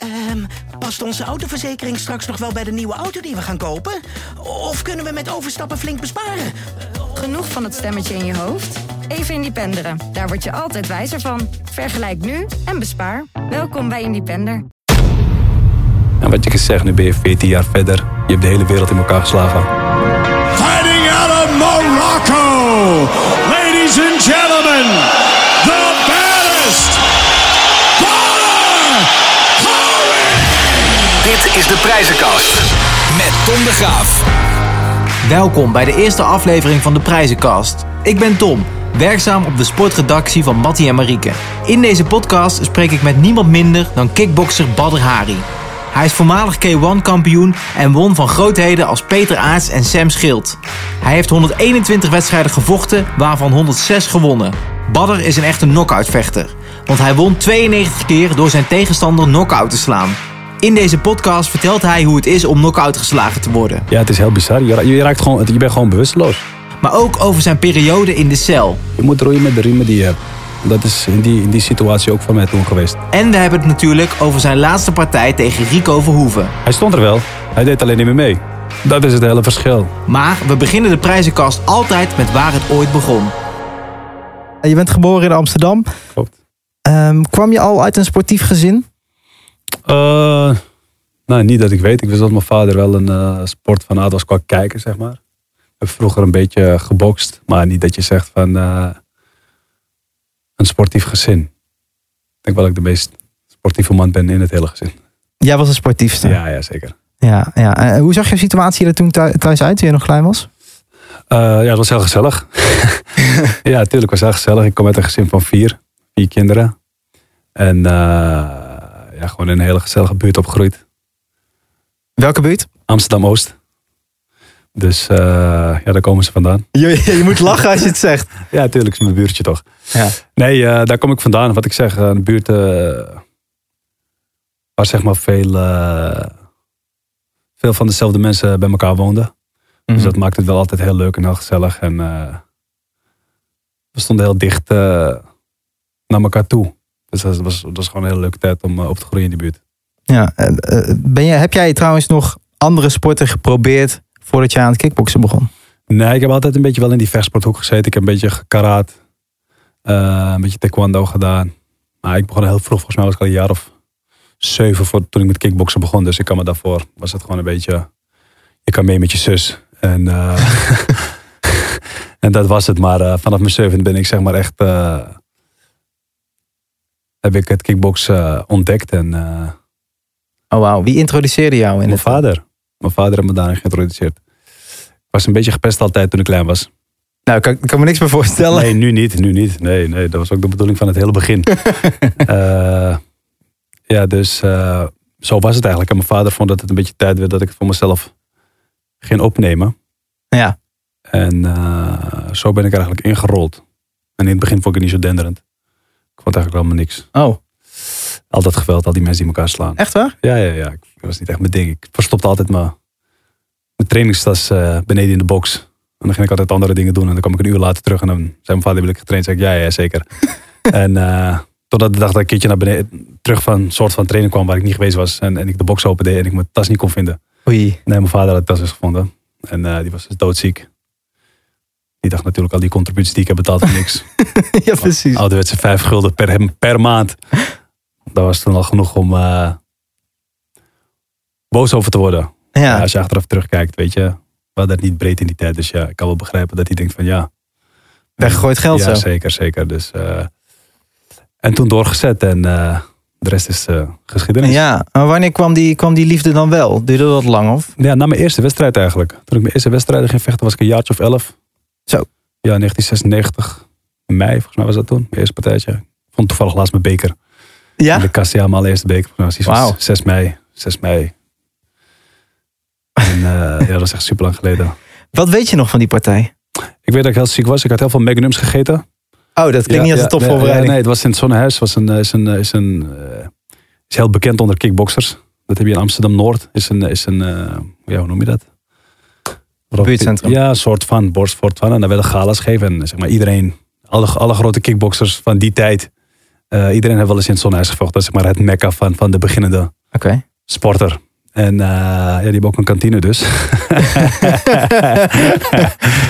Ehm, past onze autoverzekering straks nog wel bij de nieuwe auto die we gaan kopen? Of kunnen we met overstappen flink besparen? Genoeg van het stemmetje in je hoofd? Even Independeren. Daar word je altijd wijzer van. Vergelijk nu en bespaar. Welkom bij Independer. En wat je kan zeggen, nu ben je 14 jaar verder. Je hebt de hele wereld in elkaar geslagen. Fighting out of Morocco, ladies and gentlemen, Dit is de prijzenkast met Tom de Graaf. Welkom bij de eerste aflevering van de Prijzenkast. Ik ben Tom, werkzaam op de sportredactie van Mattie en Marieke. In deze podcast spreek ik met niemand minder dan kickbokser Badr Hari. Hij is voormalig K1-kampioen en won van grootheden als Peter Aarts en Sam Schild. Hij heeft 121 wedstrijden gevochten, waarvan 106 gewonnen. Badr is een echte knock-outvechter, want hij won 92 keer door zijn tegenstander knock-out te slaan. In deze podcast vertelt hij hoe het is om knock-out geslagen te worden. Ja, het is heel bizar. Je, ra- je, raakt gewoon, je bent gewoon bewusteloos. Maar ook over zijn periode in de cel. Je moet roeien met de riemen die je hebt. Dat is in die, in die situatie ook van mij toen geweest. En we hebben het natuurlijk over zijn laatste partij tegen Rico Verhoeven. Hij stond er wel. Hij deed alleen niet meer mee. Dat is het hele verschil. Maar we beginnen de prijzenkast altijd met waar het ooit begon. Je bent geboren in Amsterdam. Klopt. Ehm, kwam je al uit een sportief gezin? Eh, nou, niet dat ik weet. Ik wist dat mijn vader wel een eh, sportfanaat was qua kijken, zeg maar. Ik heb vroeger een beetje gebokst. Maar niet dat je zegt van eh, een sportief gezin. Ik denk wel dat ik de meest sportieve man ben in het hele gezin. Jij was een sportiefste. Ja, ja zeker. ja, ja. En hoe zag je situatie er toen thu- thuis uit, toen je nog klein was? Ja, het was heel gezellig. ja, natuurlijk was het heel gezellig. Ik kom uit een gezin van vier. Vier kinderen. En ja, gewoon in een hele gezellige buurt opgegroeid. Welke buurt? Amsterdam-Oost. Dus eh, ja, daar komen ze vandaan. Je, je moet lachen als je het zegt. Ja, natuurlijk is mijn buurtje toch. Ja. Nee, eh, daar kom ik vandaan. Wat ik zeg, een buurt eh, waar zeg maar veel, veel van dezelfde mensen bij elkaar woonden. Dus dat maakt het wel altijd heel leuk en heel gezellig. En we stonden heel dicht naar elkaar toe. Dus dat was, dat was gewoon een hele leuke tijd om eh, op te groeien in die buurt. Ja. eh, ben je, heb jij trouwens nog andere sporten geprobeerd voordat je aan het kickboksen begon? Nee, ik heb altijd een beetje wel in die vechtsporthoek gezeten. Ik heb een beetje gekaraat. eh, een beetje taekwondo gedaan. Maar ik begon heel vroeg. Volgens mij was ik al een jaar of zeven voor, toen ik met kickboksen begon. Dus ik kan me daarvoor, was het gewoon een beetje... Je kan mee met je zus. En, en dat was het. Maar vanaf mijn zeven ben ik zeg maar echt... heb ik het kickboksen eh, ontdekt. En eh, Oh wauw, wie introduceerde jou in mijn het vader. Mijn vader heeft me daarin geïntroduceerd. Ik was een beetje gepest altijd toen ik klein was. Nou, ik kan, me niks meer voorstellen. Nee, nu niet. Nu niet. Nee, nee, dat was ook de bedoeling van het hele begin. Eh, ja, dus zo was het eigenlijk. En mijn vader vond dat het een beetje tijd werd dat ik het voor mezelf ging opnemen. Ja. En zo ben ik er eigenlijk ingerold. En in het begin vond ik het niet zo denderend. Ik vond eigenlijk helemaal niks. Oh, Al dat geweld, al die mensen die elkaar slaan. echt waar? Ja, ja, ja. Ik was niet echt mijn ding. Ik verstopte altijd mijn, mijn trainingstas eh, beneden in de box. En dan ging ik altijd andere dingen doen. En dan kwam ik een uur later terug. En dan zei mijn vader, wil ik getraind? Zei ik, ja, ja, zeker. en eh, totdat de dag dat ik een keertje naar beneden, terug van een soort van training kwam waar ik niet geweest was. En, en ik de box opende en ik mijn tas niet kon vinden. Oei. Nee, mijn vader had de tas dus gevonden. En eh, die was dus doodziek. Die dacht natuurlijk al die contributies die ik heb betaald voor niks. ja, precies. Ouderwetse vijf gulden per, per maand. Dat was toen al genoeg om eh, boos over te worden. Ja, Ja, als je achteraf terugkijkt, weet je, we hadden het niet breed in die tijd. Dus ja, ik kan wel begrijpen dat hij denkt van ja. weggegooid geld ja, zo. zeker, zeker. Dus, eh, en toen doorgezet en eh, de rest is geschiedenis. Ja, maar wanneer kwam die, kwam die liefde dan wel? Duurde dat lang of? Ja, na mijn eerste wedstrijd eigenlijk. Toen ik mijn eerste wedstrijd ging vechten was ik een jaartje of elf. Zo. Ja, 1996. Mei, volgens mij was dat toen. Mijn eerste partijtje. Ik vond toevallig laatst mijn beker. In Ja? de kast, ja, mijn allereerste beker. Was Wauw. 6 mei. 6 mei. En eh, ja, dat is echt super lang geleden. Wat weet je nog van die partij? Ik weet dat ik heel ziek was. Ik had heel veel magnums gegeten. Oh, dat klinkt Ja, niet als ja, een topvoorbereiding. Nee, nee, het was in het Zonnehuis. Het was een, is, een, is, een, eh, is heel bekend onder kickboxers. Dat heb je in Amsterdam-Noord. Is een, is een eh, ja, hoe noem je dat? Buurtcentrum. Ja, een soort van borstvoort van. En daar werden galas gegeven. En zeg maar iedereen, alle, alle grote kickboxers van die tijd. eh, iedereen heeft wel eens in het Zonnehuis gevochten. Dat is zeg maar het mekka van, van de beginnende sporter. En eh, ja, die hebben ook een kantine dus.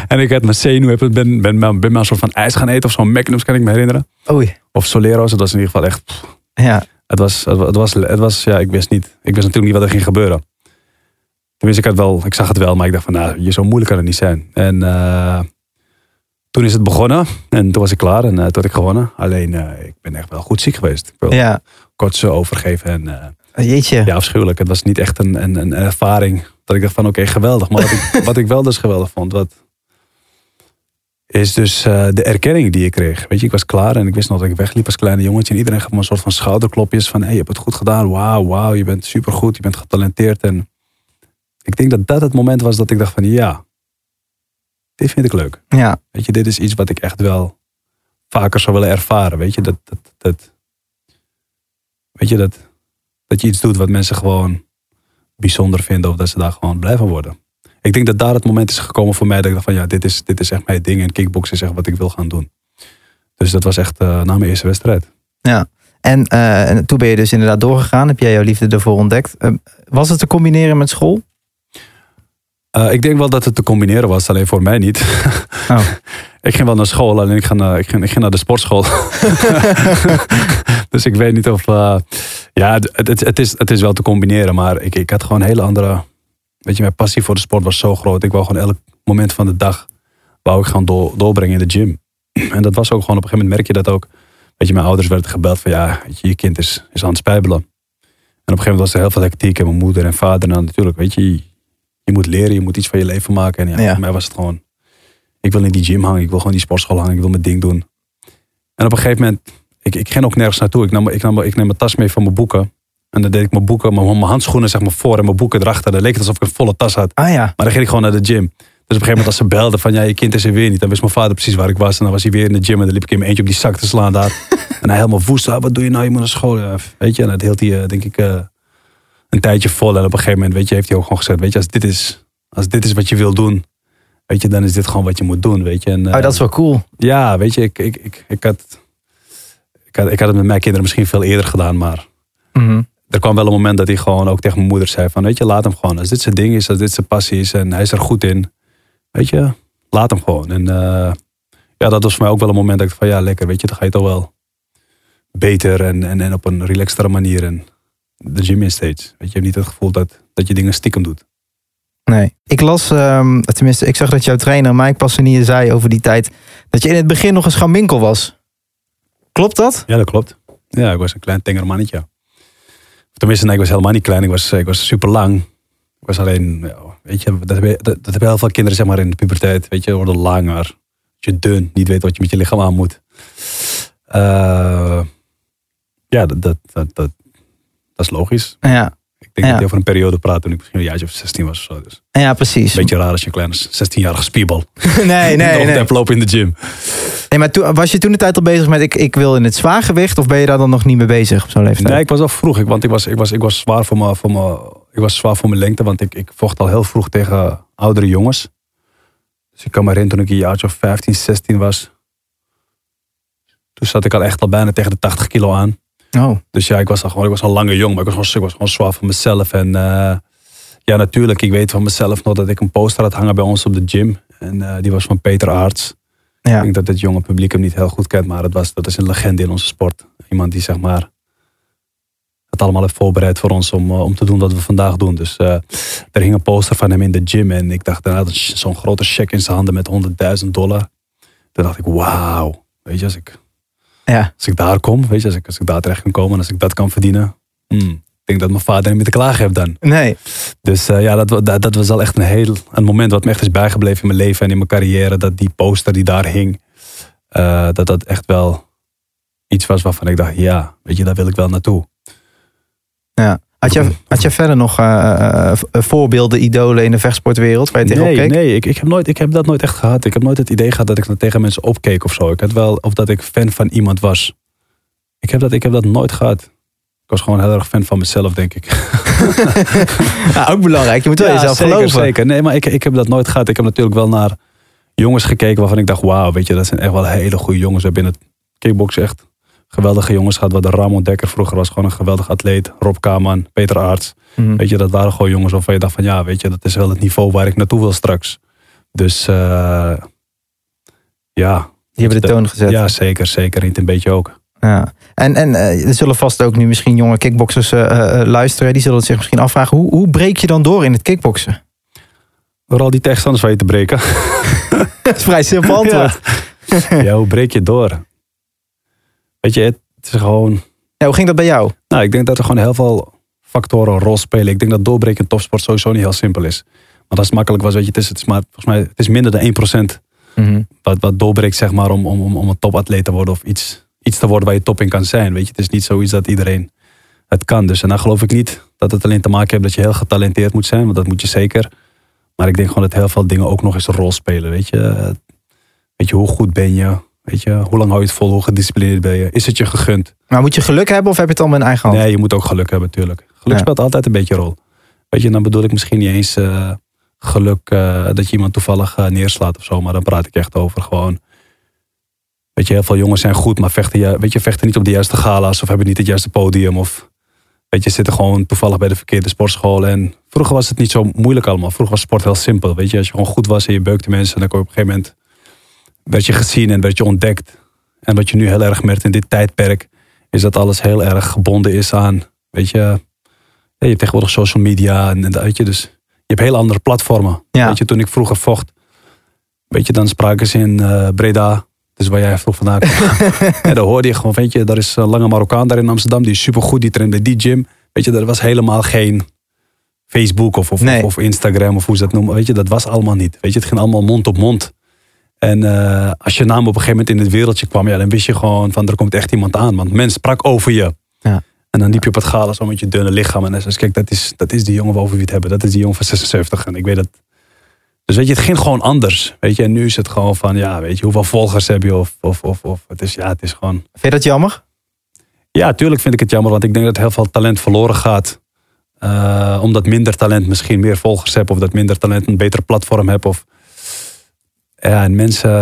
en ik had heb- ben, ben, ben, ben maar een soort van ijs gaan eten of zo'n Magnums kan ik me herinneren. Oei. Of Solero's, dat was in ieder geval echt... Ja. Het was, het was, het was, het was, ja, ik wist niet. Ik wist natuurlijk niet wat er ging gebeuren. Tenminste, ik, had wel, ik zag het wel, maar ik dacht van, nou, je zo moeilijk kan het niet zijn. En eh, toen is het begonnen en toen was ik klaar en eh, toen had ik gewonnen. Alleen, eh, ik ben echt wel goed ziek geweest. Ik wil Ja. kotsen overgeven en eh, Jeetje. ja, afschuwelijk. Het was niet echt een, een, een ervaring dat ik dacht van, oké, geweldig. Maar wat ik, wat ik wel dus geweldig vond, wat, is dus de erkenning die ik kreeg. Weet je, ik was klaar en ik wist nog dat ik wegliep als kleine jongetje. En iedereen gaf me een soort van schouderklopjes van... hé, hey, je hebt het goed gedaan. Wauw, wauw, je bent supergoed. Je bent getalenteerd. En ik denk dat dat het moment was dat ik dacht van... ja, dit vind ik leuk. Ja. Weet je, dit is iets wat ik echt wel vaker zou willen ervaren. Weet je, dat... dat, dat weet je, dat, dat je iets doet wat mensen gewoon bijzonder vinden... of dat ze daar gewoon blij van worden. Ik denk dat daar het moment is gekomen voor mij dat ik dacht van ja, dit is, dit is echt mijn ding en kickboksen is echt wat ik wil gaan doen. Dus dat was echt eh, na mijn eerste wedstrijd. Ja. En, eh, en toen ben je dus inderdaad doorgegaan. Heb jij jouw liefde ervoor ontdekt. Eh, was het te combineren met school? Eh, ik denk wel dat het te combineren was, alleen voor mij niet. Oh. ik ging wel naar school, alleen ik ging, naar- ik ging, ik ging naar de sportschool. dus ik weet niet of... eh, ja, het, het, het, is, het is wel te combineren, maar ik, ik had gewoon een hele andere... Weet je, mijn passie voor de sport was zo groot. Ik wou gewoon elk moment van de dag wou ik gaan door, doorbrengen in de gym. en dat was ook gewoon, op een gegeven moment merk je dat ook. Weet je, mijn ouders werden gebeld van ja, je, je kind is, is aan het spijbelen. En op een gegeven moment was er heel veel hectiek. En mijn moeder en vader, nou natuurlijk, weet je, je moet leren, je moet iets van je leven maken. En ja, Ja. voor mij was het gewoon, ik wil in die gym hangen, ik wil gewoon die sportschool hangen, ik wil mijn ding doen. En op een gegeven moment, ik, ik ging ook nergens naartoe. Ik nam, ik, nam, ik neem mijn tas mee van mijn boeken. En dan deed ik mijn boeken, mijn, mijn handschoenen zeg maar voor en mijn boeken erachter. Dan leek het alsof ik een volle tas had. Ah ja. Maar dan ging ik gewoon naar de gym. Dus op een gegeven moment als ze belden van ja, je kind is er weer niet. Dan wist mijn vader precies waar ik was. En dan was hij weer in de gym. En dan liep ik in mijn eentje op die zak te slaan daar. en hij helemaal woest. Ah, wat doe je nou? Je moet naar school. Weet je, en dat hield hij eh, denk ik eh, een tijdje vol. En op een gegeven moment weet je, heeft hij ook gewoon gezegd. Weet je, als dit is, als dit is wat je wil doen. Weet je, dan is dit gewoon wat je moet doen. Weet je. En, eh, Oh, dat is wel cool. Ja, weet je, ik, ik, ik, ik, had, ik, had, ik had het met mijn kinderen misschien veel eerder gedaan. Maar Mhm. er kwam wel een moment dat hij gewoon ook tegen mijn moeder zei van, weet je, laat hem gewoon. Als dit zijn ding is, als dit zijn passie is en hij is er goed in, weet je, laat hem gewoon. En eh, ja, dat was voor mij ook wel een moment dat ik van, ja, lekker, weet je, dan ga je toch wel beter en, en, en op een relaxtere manier en de gym in steeds. Weet je, je hebt niet het gevoel dat, dat je dingen stiekem doet. Nee. Ik las, ehm, tenminste, ik zag dat jouw trainer Mike Passanier zei over die tijd dat je in het begin nog een schamwinkel was. Klopt dat? Ja, dat klopt. Ja, ik was een klein tenger mannetje. Of Tenminste, nee, ik was helemaal niet klein. Ik was, ik was super lang. Ik was alleen, ja, weet je, dat hebben, dat, dat hebben heel veel kinderen zeg maar in de puberteit. Weet je, worden langer. Je dun, niet weet wat je met je lichaam aan moet. Eh, ja, dat, dat, dat, dat, dat is logisch. Ja. Ik denk Ja. dat je over een periode praat toen ik misschien een jaartje of 16 was of zo. Dus Ja, precies. beetje raar als je een kleine 16-jarige spierbal Nee, nee, nee. hebt lopen in de gym. nee maar toen, was je toen de tijd al bezig met ik, ik wil in het zwaargewicht of ben je daar dan nog niet mee bezig op zo'n leeftijd? Nee, ik was al vroeg. Ik, want ik was, ik was, ik was zwaar voor mijn, voor mijn, ik was zwaar voor mijn lengte. Want ik, ik vocht al heel vroeg tegen oudere jongens. Dus ik kan me herinneren toen ik een jaartje of 15, 16 was. Toen zat ik al echt al bijna tegen de 80 kilo aan. Oh, Dus ja, ik was al gewoon, ik was al een lange jong. Maar ik was gewoon, ik was gewoon zwaar voor mezelf. En eh, ja, natuurlijk, ik weet van mezelf nog dat ik een poster had hangen bij ons op de gym. En eh, die was van Peter Aarts. Ik ja. denk dat het jonge publiek hem niet heel goed kent, maar het was, dat is een legende in onze sport. Iemand die zeg maar het allemaal heeft voorbereid voor ons om, eh, om te doen wat we vandaag doen. Dus er hing een poster van hem in de gym en ik dacht, een- zo'n grote check in zijn handen met 100.000 dollar. Toen dacht ik, wauw, weet je, als ik, Ja. als ik daar kom, weet je, als ik, als ik daar terecht kan komen en als ik dat kan verdienen. hmm, ik denk dat mijn vader niet meer te klagen heeft dan. Nee. Dus eh, ja, dat, dat, dat was al echt een heel een moment wat me echt is bijgebleven in mijn leven en in mijn carrière. Dat die poster die daar hing, eh, dat dat echt wel iets was waarvan ik dacht, ja, weet je, daar wil ik wel naartoe. Ja. Had je, had je verder nog eh, eh, voorbeelden, idolen in de vechtsportwereld waar je tegenop Nee, keek? nee ik, ik, heb nooit, ik heb dat nooit echt gehad. Ik heb nooit het idee gehad dat ik tegen mensen opkeek of zo. Ik had wel, of dat ik fan van iemand was. Ik heb dat, ik heb dat nooit gehad. Ik was gewoon heel erg fan van mezelf, denk ik. Ja, ook belangrijk. Je moet wel Ja, jezelf zeker, geloven. Zeker. Nee, maar ik, ik heb dat nooit gehad. Ik heb natuurlijk wel naar jongens gekeken waarvan ik dacht, wauw, weet je, dat zijn echt wel hele goede jongens. Hebben in het kickbox echt geweldige jongens gehad. Wat de Ramon Dekker vroeger was gewoon een geweldig atleet. Rob Kaman, Peter Aarts. Mhm. Weet je, dat waren gewoon jongens waarvan je dacht van ja, weet je, dat is wel het niveau waar ik naartoe wil straks. Dus eh, ja. Die hebben de toon gezet. Ja, zeker, zeker. Niet een beetje ook. Ja. En, en eh, er zullen vast ook nu misschien jonge kickboxers eh, luisteren. Die zullen zich misschien afvragen, hoe, hoe breek je dan door in het kickboksen? Door al die tegenstanders van je te breken. Dat is vrij simpel antwoord. ja, hoe breek je door? Weet je, het is gewoon... Ja, hoe ging dat bij jou? Nou, ik denk dat er gewoon heel veel factoren een rol spelen. Ik denk dat doorbreken in topsport sowieso niet heel simpel is. Maar als het makkelijk was, weet je, het is, het is, maar, volgens mij, het is minder dan 1% Mhm. wat, wat doorbreekt, zeg maar, om, om, om, om een topatleet te worden of iets, iets te worden waar je top in kan zijn. Weet je, het is niet zoiets dat iedereen het kan. Dus en dan geloof ik niet dat het alleen te maken heeft dat je heel getalenteerd moet zijn, want dat moet je zeker. Maar ik denk gewoon dat heel veel dingen ook nog eens een rol spelen. Weet je, weet je hoe goed ben je? Weet je, hoe lang hou je het vol? Hoe gedisciplineerd ben je? Is het je gegund? Maar moet je geluk hebben of heb je het allemaal in eigen hand? Nee, je moet ook geluk hebben, natuurlijk. Geluk Ja. speelt altijd een beetje een rol. Weet je, dan bedoel ik misschien niet eens eh, geluk eh, dat je iemand toevallig eh, neerslaat of zo. Maar dan praat ik echt over gewoon. Weet je, heel veel jongens zijn goed, maar vechten, weet je, vechten niet op de juiste gala's of hebben niet het juiste podium. Of weet je, zitten gewoon toevallig bij de verkeerde sportschool. En vroeger was het niet zo moeilijk allemaal. Vroeger was sport heel simpel. Weet je, als je gewoon goed was en je beukte mensen, dan kon je op een gegeven moment werd je gezien en werd je ontdekt. En wat je nu heel erg merkt in dit tijdperk, is dat alles heel erg gebonden is aan, weet je, je hebt tegenwoordig social media en, en dat, weet je, dus je hebt heel andere platformen. Ja. Weet je, toen ik vroeger vocht, weet je, dan spraken ze in eh, Breda, dus waar jij vroeg vandaan kwam. en dan hoorde je gewoon, weet je, daar is een lange Marokkaan daar in Amsterdam, die is supergoed, die traint bij die gym. Weet je, er was helemaal geen Facebook of, of, Nee. of, of Instagram of hoe ze dat noemen. Weet je, dat was allemaal niet. Weet je, het ging allemaal mond op mond. En eh, als je naam op een gegeven moment in het wereldje kwam, ja, dan wist je gewoon van er komt echt iemand aan. Want men sprak over je. Ja. En dan liep je op het gala zo met je dunne lichaam. En dan zei ze, kijk, dat is, dat is die jongen over wie we het hebben. Dat is die jongen van 76. En ik weet dat. Dus weet je, het ging gewoon anders. Weet je, en nu is het gewoon van, ja, weet je, hoeveel volgers heb je? Of, of, of, of het is, ja, het is gewoon. Vind je dat jammer? Ja, tuurlijk vind ik het jammer, want ik denk dat heel veel talent verloren gaat. Eh, omdat minder talent misschien meer volgers heeft, of dat minder talent een beter platform heeft. Of... Ja, en mensen.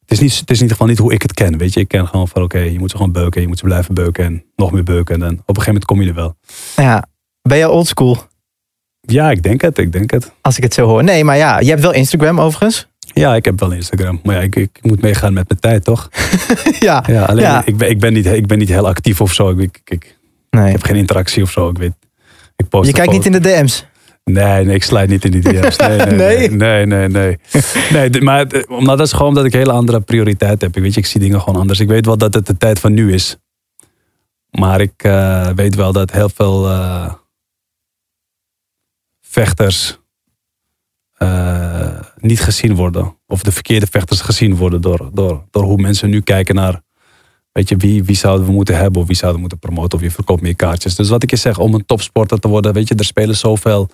Het is, niet, het is in ieder geval niet hoe ik het ken. Weet je, ik ken gewoon van oké, je moet ze gewoon beuken, je moet ze blijven beuken en nog meer beuken. En dan op een gegeven moment kom je er wel. Ja. Ben je oldschool? Ja, ik denk het, ik denk het. Als ik het zo hoor. Nee, maar ja, je hebt wel Instagram overigens. Ja, ik heb wel Instagram. Maar ja, ik, ik moet meegaan met mijn tijd, toch? ja. Ja, alleen Ja. Ik, ben, ik, ben niet, ik ben niet heel actief of zo. Ik, ik, ik, Nee. heb geen interactie of zo. Ik weet, ik post Je kijkt niet in de DM's. Nee, nee, ik slijt niet in die DM's. Nee, nee, Nee? nee. Nee, nee, nee. nee d- maar het- omdat dat is gewoon omdat ik hele andere prioriteit heb. Ik weet je, ik zie dingen gewoon anders. Ik weet wel dat het de tijd van nu is. Maar ik eh, weet wel dat heel veel eh, vechters eh, niet gezien worden. Of de verkeerde vechters gezien worden door, door, door hoe mensen nu kijken naar... Weet je, wie, wie zouden we moeten hebben of wie zouden we moeten promoten of wie verkoopt meer kaartjes. Dus wat ik je zeg, om een topsporter te worden, weet je, er spelen zoveel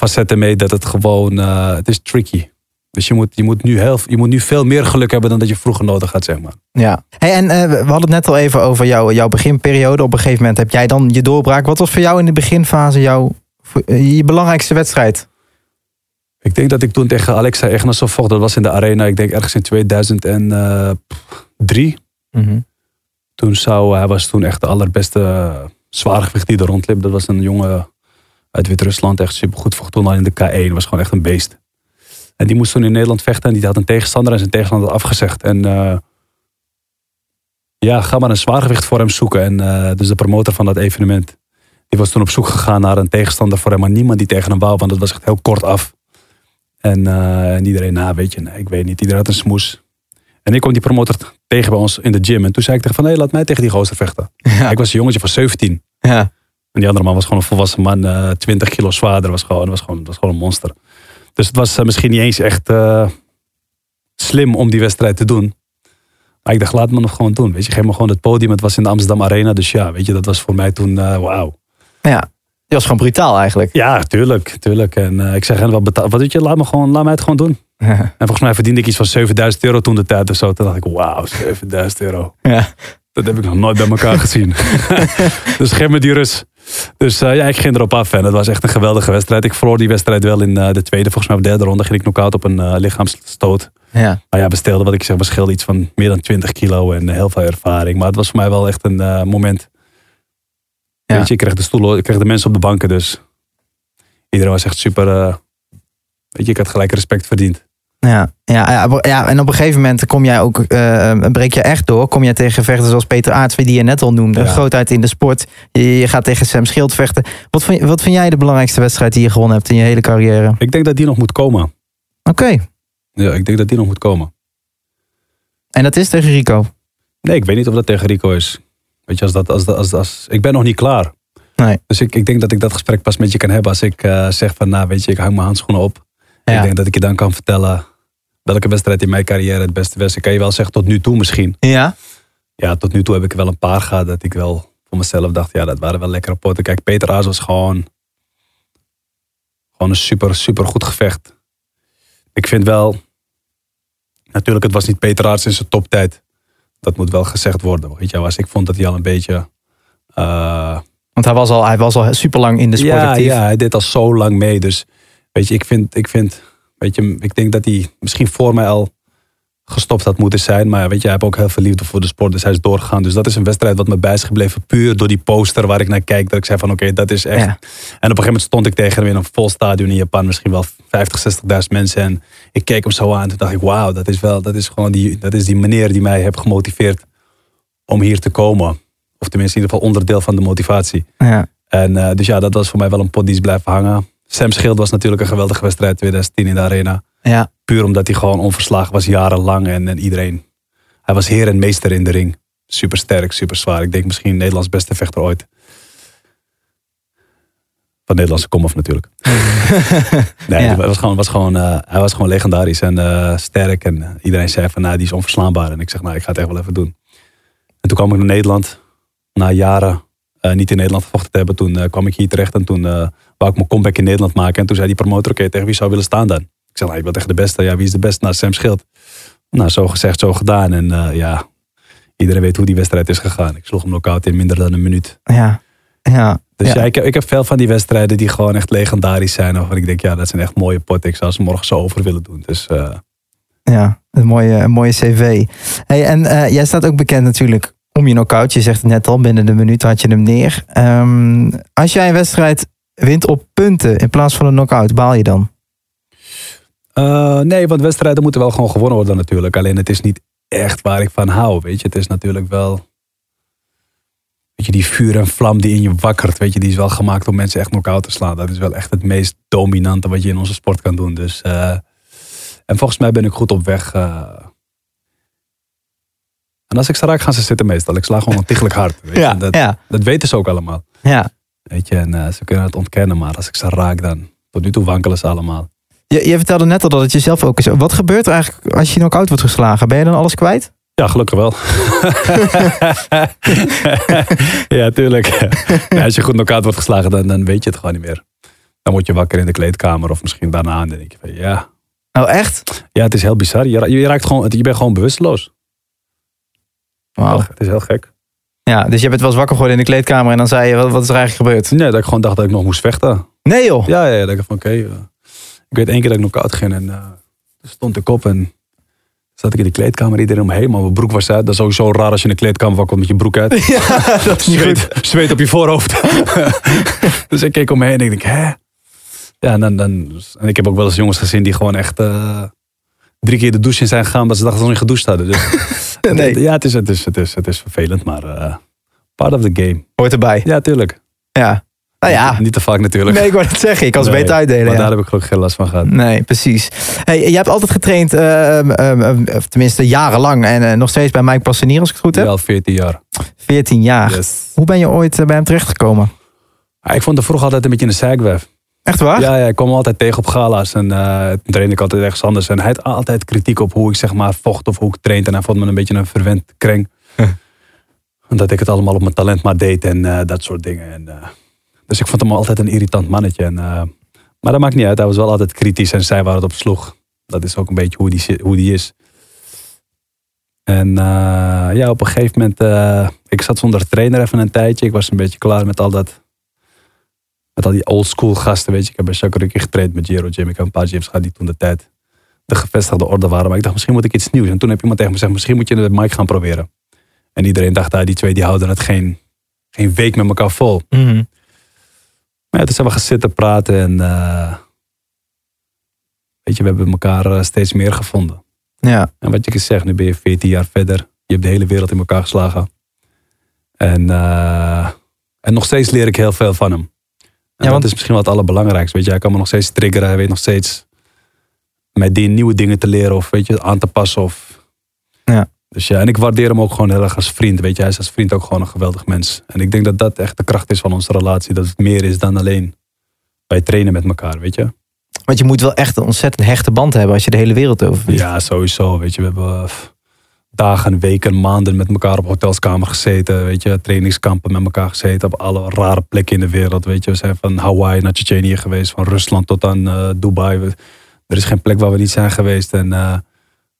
facetten mee dat het gewoon, eh, het is tricky. Dus je moet, je, moet nu heel, je moet nu veel meer geluk hebben dan dat je vroeger nodig had, zeg maar. Ja. Hey, en eh, we hadden het net al even over jou, jouw beginperiode. Op een gegeven moment heb jij dan je doorbraak. Wat was voor jou in de beginfase jouw, eh, je belangrijkste wedstrijd? Ik denk dat ik toen tegen Alexa Egnosov vocht, dat was in de arena, ik denk ergens in 2003. Toen zou, hij was toen echt de allerbeste zwaargewicht die er rondliep. Dat was een jongen uit Wit-Rusland, echt supergoed. Vocht toen al in de K1, was gewoon echt een beest. En die moest toen in Nederland vechten en die had een tegenstander en zijn tegenstander had afgezegd. En eh, ja, ga maar een zwaargewicht voor hem zoeken. En eh, dus de promotor van dat evenement, die was toen op zoek gegaan naar een tegenstander voor hem. Maar niemand die tegen hem wou, want het was echt heel kort af. En, eh, en iedereen, nou weet je, nee, ik weet niet. Iedereen had een smoes. En ik kwam die promotor tegen bij ons in de gym. En toen zei ik tegen van, hé, laat mij tegen die gozer vechten. Ik was een jongetje van 17. Ja. En die andere man was gewoon een volwassen man, eh 20 kilo zwaarder. Was gewoon, was gewoon, was gewoon een monster. Dus het was eh, misschien niet eens echt eh, slim om die wedstrijd te doen. Maar ik dacht, laat me nog gewoon doen. Weet je, geef me gewoon het podium. Het was in de Amsterdam Arena. Dus ja, weet je, dat was voor mij toen, wauw. Ja. Die was gewoon brutaal eigenlijk. Ja, tuurlijk, tuurlijk. En ik zeg, en wat betaal, wat weet je, laat me gewoon, laat mij het gewoon doen. En volgens mij verdiende ik iets van 7000 euro toen de tijd of zo. Toen dacht ik, wauw, 7000 euro. Ja. Dat heb ik nog nooit bij elkaar gezien. dus geef me die rust. Dus eh, ja, ik ging erop af en het was echt een geweldige wedstrijd. Ik verloor die wedstrijd wel in eh, de tweede, volgens mij of derde ronde. Ging ik knock-out op een eh, lichaamsstoot. Ja. Maar ja, we stelden wat ik zeg, we scheelden iets van meer dan 20 kilo en heel veel ervaring. Maar het was voor mij wel echt een moment. Ja. Weet je, ik kreeg de stoelen, ik kreeg de mensen op de banken, dus iedereen was echt super. weet je, ik had gelijk respect verdiend. Ja, ja, ja, en op een gegeven moment kom jij ook, eh, breek je echt door. Kom jij tegen vechters zoals Peter Aarts, die je net al noemde. Ja. Grootheid in de sport. Je, je gaat tegen Sam Schild vechten. Wat vind, wat vind jij de belangrijkste wedstrijd die je gewonnen hebt in je hele carrière? Ik denk dat die nog moet komen. Oké, Ja, ik denk dat die nog moet komen. en dat is tegen Rico. Nee, ik weet niet of dat tegen Rico is. Weet je, als dat, als, dat- als, als, ik ben nog niet klaar. Nee. Dus ik, ik denk dat ik dat gesprek pas met je kan hebben als ik eh, zeg van, nou weet je, ik hang mijn handschoenen op. Ja. Ik denk dat ik je dan kan vertellen welke wedstrijd in mijn carrière het beste was. Ik kan je wel zeggen tot nu toe misschien. Ja? Ja, tot nu toe heb ik wel een paar gehad dat ik wel voor mezelf dacht, ja, dat waren wel lekkere potten. Kijk, Peter Aas was gewoon, gewoon een super, super goed gevecht. Ik vind wel, natuurlijk, het was niet Peter Aas in zijn toptijd. Dat moet wel gezegd worden. Weet je, wel. als ik vond dat hij al een beetje. eh, Want hij was al, hij was al super lang in de sport ja, actief. ja, hij deed al zo lang mee. Dus weet je, ik vind, ik vind, weet je, ik denk dat hij misschien voor mij al gestopt had moeten zijn. Maar weet je, hij heeft ook heel veel liefde voor de sport. Dus hij is doorgegaan. Dus dat is een wedstrijd wat me bij is gebleven. Puur door die poster waar ik naar kijk. Dat ik zei van oké, dat is echt. Ja. En op een gegeven moment stond ik tegen hem in een vol stadion in Japan. Misschien wel 50, 60.000 mensen. En ik keek hem zo aan. Toen dacht ik, wauw, dat is wel, dat is gewoon die, dat is die meneer die mij heeft gemotiveerd om hier te komen. Of tenminste in ieder geval onderdeel van de motivatie. Ja. En eh, dus ja, dat was voor mij wel een pot die is blijven hangen. Sam Schild was natuurlijk een geweldige wedstrijd 2010 in de arena. Ja. Puur omdat hij gewoon onverslagen was jarenlang. En, en iedereen. Hij was heer en meester in de ring. Super sterk, super zwaar. Ik denk misschien Nederlands beste vechter ooit. Van Nederlandse komaf natuurlijk. nee, Ja. hij was gewoon, was gewoon, eh, hij was gewoon legendarisch en eh, sterk. En eh, iedereen zei van, nou, die is onverslaanbaar. En ik zeg, nou, ik ga het echt wel even doen. En toen kwam ik naar Nederland. Na jaren eh, niet in Nederland gevochten te hebben. Toen eh, kwam ik hier terecht en toen eh wou ik mijn comeback in Nederland maken. En toen zei die promotor, oké, tegen wie zou willen staan dan? Ik zei, nou, je bent echt de beste. Ja, wie is de beste? Nou, Sam Schild. Nou, zo gezegd, zo gedaan. En ja, iedereen weet hoe die wedstrijd is gegaan. Ik sloeg hem knock-out in minder dan een minuut. Ja. Ja. Dus ja, Ja. ik, heb, ik heb veel van die wedstrijden die gewoon echt legendarisch zijn. Waarvan ik denk, ja, dat zijn echt mooie potten. Ik zou ze morgen zo over willen doen. Dus Ja, een mooie, een mooie cv. Hey, en jij staat ook bekend natuurlijk om je knockout. Je zegt het net al, binnen de minuut had je hem neer. Ehm, als jij een wedstrijd wint op punten in plaats van een knockout, baal je dan? Eh, nee, want wedstrijden moeten wel gewoon gewonnen worden natuurlijk. Alleen het is niet echt waar ik van hou, weet je. Het is natuurlijk wel... Weet je, die vuur en vlam die in je wakkert, weet je, die is wel gemaakt om mensen echt knock-out te slaan. Dat is wel echt het meest dominante wat je in onze sport kan doen. Dus, eh, en volgens mij ben ik goed op weg. eh. En als ik ze raak, gaan ze zitten meestal. Ik sla gewoon ontiegelijk hard. Weet je. Ja, dat, ja. dat weten ze ook allemaal. Ja. Weet je, en eh, ze kunnen het ontkennen, maar als ik ze raak, dan tot nu toe wankelen ze allemaal. Je, je vertelde net al dat het jezelf ook is. Wat gebeurt er eigenlijk als je knock-out wordt geslagen? Ben je dan alles kwijt? Ja, gelukkig wel. ja, tuurlijk. Ja, als je goed knock-out wordt geslagen, dan, dan weet je het gewoon niet meer. Dan word je wakker in de kleedkamer of misschien daarna. En dan denk je van, ja. Oh, echt? ja, het is heel bizar. Je, je, raakt gewoon, je bent gewoon bewusteloos. Wauw. Het is heel gek. Ja, dus je bent wel eens wakker geworden in de kleedkamer en dan zei je, wat, wat is er eigenlijk gebeurd? Nee, dat ik gewoon dacht dat ik nog moest vechten. Nee joh. Ja, ja, ja dat ik van, oké. eh, ik weet één keer dat ik knock-out ging en eh, stond ik op en zat ik in de kleedkamer. Iedereen omheen, maar mijn broek was uit. Dat is sowieso raar als je in de kleedkamer wakker komt met je broek uit. Ja, dat is niet goed. zweet, zweet op je voorhoofd. dus ik keek omheen en ik denk, hè? Ja, en, dan, dan, en ik heb ook wel eens jongens gezien die gewoon echt eh, drie keer de douche in zijn gegaan, omdat ze dachten dat ze nog niet gedoucht hadden. Dus, Nee. Ja, het is, het, is, het, is, het is vervelend, maar eh, part of the game. Hoort erbij. Ja, tuurlijk. Ja. Nou ja. Niet te vaak natuurlijk. Nee, ik wou het zeggen. Ik kan ze Nee, beter uitdelen. Maar ja. daar heb ik gelukkig geen last van gehad. Nee, precies. Hey, je hebt altijd getraind, eh, ehm, ehm, of tenminste jarenlang, en eh, nog steeds bij Mike Passenier, als ik het goed heb. Wel 14 jaar. 14 jaar. Yes. Hoe ben je ooit bij hem terechtgekomen? Ah, ik vond het vroeger altijd een beetje een zeikwijf. Echt waar? Ja, ja, ik kwam hem altijd tegen op gala's en eh toen trainde ik altijd ergens anders. En hij had altijd kritiek op hoe ik zeg maar vocht of hoe ik trainde. En hij vond me een beetje een verwend kreng. Omdat ik het allemaal op mijn talent maar deed en eh, dat soort dingen. En, eh, dus ik vond hem altijd een irritant mannetje. En, eh, maar dat maakt niet uit, hij was wel altijd kritisch en zei waar het op sloeg. Dat is ook een beetje hoe die, hoe die is. En eh, ja, op een gegeven moment, eh, ik zat zonder trainer even een tijdje. Ik was een beetje klaar met al dat met al die old school gasten, weet je. Ik heb bij Shakuriki getraind met Jiro Jim. Ik heb een paar gyms gehad die toen de tijd de gevestigde orde waren. Maar ik dacht, misschien moet ik iets nieuws. En toen heb iemand tegen me gezegd, misschien moet je het mic gaan proberen. En iedereen dacht, ah, die twee die houden het geen, geen week met elkaar vol. Mhm. Maar ja, toen zijn we gaan zitten praten en eh, weet je, we hebben elkaar eh, steeds meer gevonden. Ja. En wat je zeggen, nu ben je 14 jaar verder. Je hebt de hele wereld in elkaar geslagen. En, eh, en nog steeds leer ik heel veel van hem. En want- dat is misschien wel het allerbelangrijkste. Weet je, hij kan me nog steeds triggeren. Hij weet nog steeds met die nieuwe dingen te leren of weet je, aan te passen. Of... Ja. Dus ja, en ik waardeer hem ook gewoon heel erg als vriend. Weet je, hij is als vriend ook gewoon een geweldig mens. En ik denk dat dat echt de kracht is van onze relatie. Dat het meer is dan alleen wij trainen met elkaar, weet je. Want je moet wel echt een ontzettend hechte band hebben als je de hele wereld over. Ja, sowieso. Weet je, we hebben eh, dagen, weken, maanden met elkaar op hotelskamer gezeten. Weet je, trainingskampen met elkaar gezeten. Op alle rare plekken in de wereld. Weet je, we zijn van Hawaii naar Tsjetsjenië geweest. Van Rusland tot aan eh, Dubai. We- er is geen plek waar we niet zijn geweest. En eh,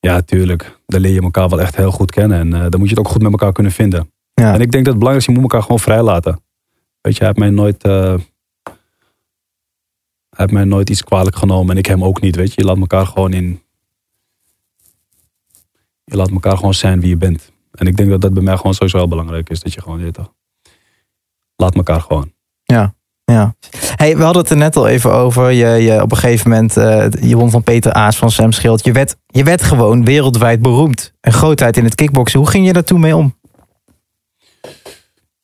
ja, tuurlijk. Daar leer je elkaar wel echt heel goed kennen. En eh, dan moet je het ook goed met elkaar kunnen vinden. Ja. En ik denk dat het belangrijk is, je moet elkaar gewoon vrij laten. Weet je, hij heeft mij nooit... hij heeft mij nooit iets kwalijk genomen en ik hem ook niet. Weet je, je laat elkaar gewoon in. Je laat elkaar gewoon zijn wie je bent. En ik denk dat dat bij mij gewoon sowieso wel belangrijk is. Dat je gewoon, je weet toch. Laat elkaar gewoon. Ja. ja. Hey, we hadden het er net al even over. Je, je, op een gegeven moment, eh, je won van Peter Aas van Sam Schild. Je werd, je werd gewoon wereldwijd beroemd. Een grootheid in het kickboksen. Hoe ging je daar toen mee om?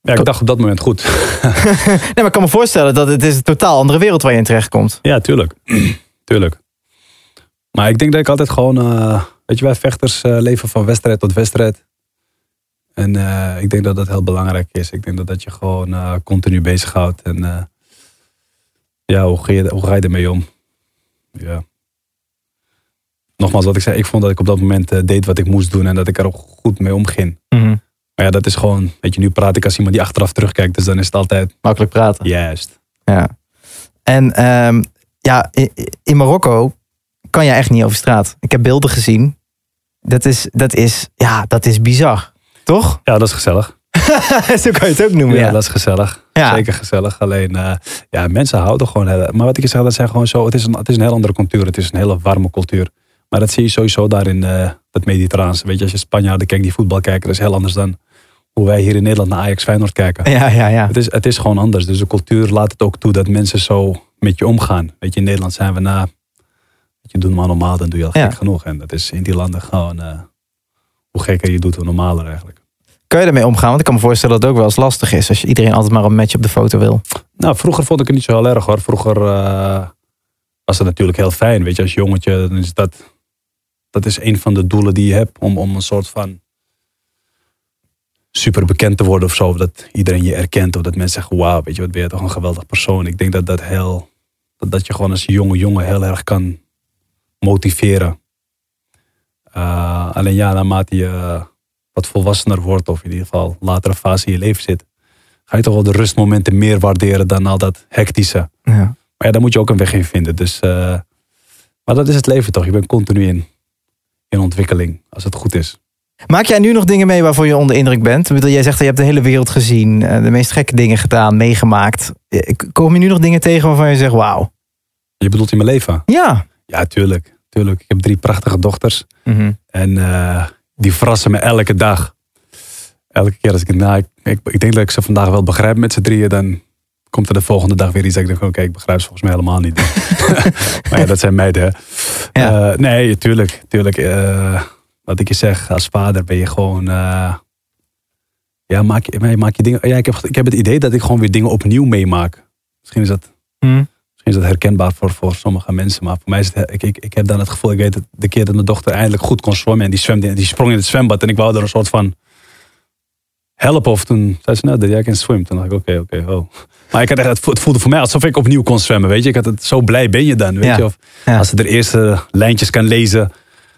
Ja, ik dacht op dat moment goed. Nee, maar ik kan me voorstellen dat het is een totaal andere wereld waar je in terecht komt. Ja, tuurlijk. tuurlijk. Maar ik denk dat ik altijd gewoon, eh, weet je, wij vechters eh, leven van wedstrijd tot wedstrijd. En eh, ik denk dat dat heel belangrijk is. Ik denk dat dat je gewoon eh, continu bezighoudt. En ja, hoe ga, je, hoe ga je ermee om? Ja. Nogmaals, wat ik zei, ik vond dat ik op dat moment deed wat ik moest doen en dat ik er ook goed mee omging. Maar ja, dat is gewoon, weet je, nu praat ik als iemand die achteraf terugkijkt, dus dan is het altijd Makkelijk praten. juist. Ja. En ehm, ja, in, in Marokko kan je echt niet over straat. Ik heb beelden gezien. Dat is, dat is, ja, dat is bizar. Toch? Ja, dat is gezellig. Zo kan je het ook noemen. Ja, Ja, dat is gezellig. Ja. Zeker gezellig. Alleen, eh, ja, mensen houden gewoon. heel- Maar wat ik je zeg, dat zijn gewoon zo. Het is, een, het is een heel andere cultuur. Het is een hele warme cultuur. Maar dat zie je sowieso daar in eh dat Mediterraanse. Weet je, als je Spanjaarden kijkt die voetbal kijken, dat is heel anders dan hoe wij hier in Nederland naar Ajax Feyenoord kijken. ja, ja. ja. Het, is, het is gewoon anders. Dus de cultuur laat het ook toe dat mensen zo met je omgaan. Weet je, in Nederland zijn we na. Je, doe maar normaal, dan doe je al Ja. gek genoeg. En dat is in die landen gewoon. eh, hoe gekker je doet, hoe normaler eigenlijk. Kan je daarmee omgaan? Want ik kan me voorstellen dat het ook wel eens lastig is. Als je iedereen altijd maar een match op de foto wil. Nou, vroeger vond ik het niet zo heel erg hoor. Vroeger eh, was het natuurlijk heel fijn. Weet je, als jongetje, dan is dat, dat is een van de doelen die je hebt. Om, om een soort van super bekend te worden of zo. Of dat iedereen je erkent. Of dat mensen zeggen, wauw, weet je wat, ben je toch een geweldig persoon. Ik denk dat dat heel, dat, dat je gewoon als jonge jongen heel erg kan motiveren. Eh, alleen ja, naarmate je eh, wat volwassener wordt. Of in ieder geval latere fase in je leven zit ga je toch wel de rustmomenten meer waarderen dan al dat hectische. Ja. Maar ja, daar moet je ook een weg in vinden. Dus, eh, maar dat is het leven toch? Je bent continu in, in ontwikkeling, als het goed is. Maak jij nu nog dingen mee waarvoor je onder indruk bent? Ik bedoel, Jij zegt dat je hebt de hele wereld gezien. De meest gekke dingen gedaan, meegemaakt. Komen je nu nog dingen tegen waarvan je zegt, wauw. Je bedoelt in mijn leven? Ja. Ja, tuurlijk. tuurlijk. Ik heb drie prachtige dochters. Mhm. En eh, die verrassen me elke dag. Elke keer als ik, nou, ik, ik, ik denk dat ik ze vandaag wel begrijp met z'n drieën, dan komt er de volgende dag weer iets dat ik denk, oké, ik begrijp ze volgens mij helemaal niet. maar ja, dat zijn meiden. hè. Ja. Eh, nee, tuurlijk. tuurlijk eh, wat ik je zeg, als vader ben je gewoon... ja, maak maak je dingen... Ja, ik, heb, ik heb het idee dat ik gewoon weer dingen opnieuw meemaak. Misschien is dat, Mhm. Misschien is dat herkenbaar voor, voor sommige mensen. Maar voor mij is het... Ik, ik, ik heb dan het gevoel... Ik weet het, de keer dat mijn dochter eindelijk goed kon zwemmen... en die, zwemde, die sprong in het zwembad... en ik wou er een soort van helpen. Of toen zei ze, nou, jij kan swim. Toen dacht ik, oké, oké, oh. Maar ik had echt, het vo- het voelde voor mij alsof ik opnieuw kon zwemmen, weet je. Ik had het, zo blij ben je dan, weet Ja. je. Of Ja. als ze de eerste lijntjes kan lezen...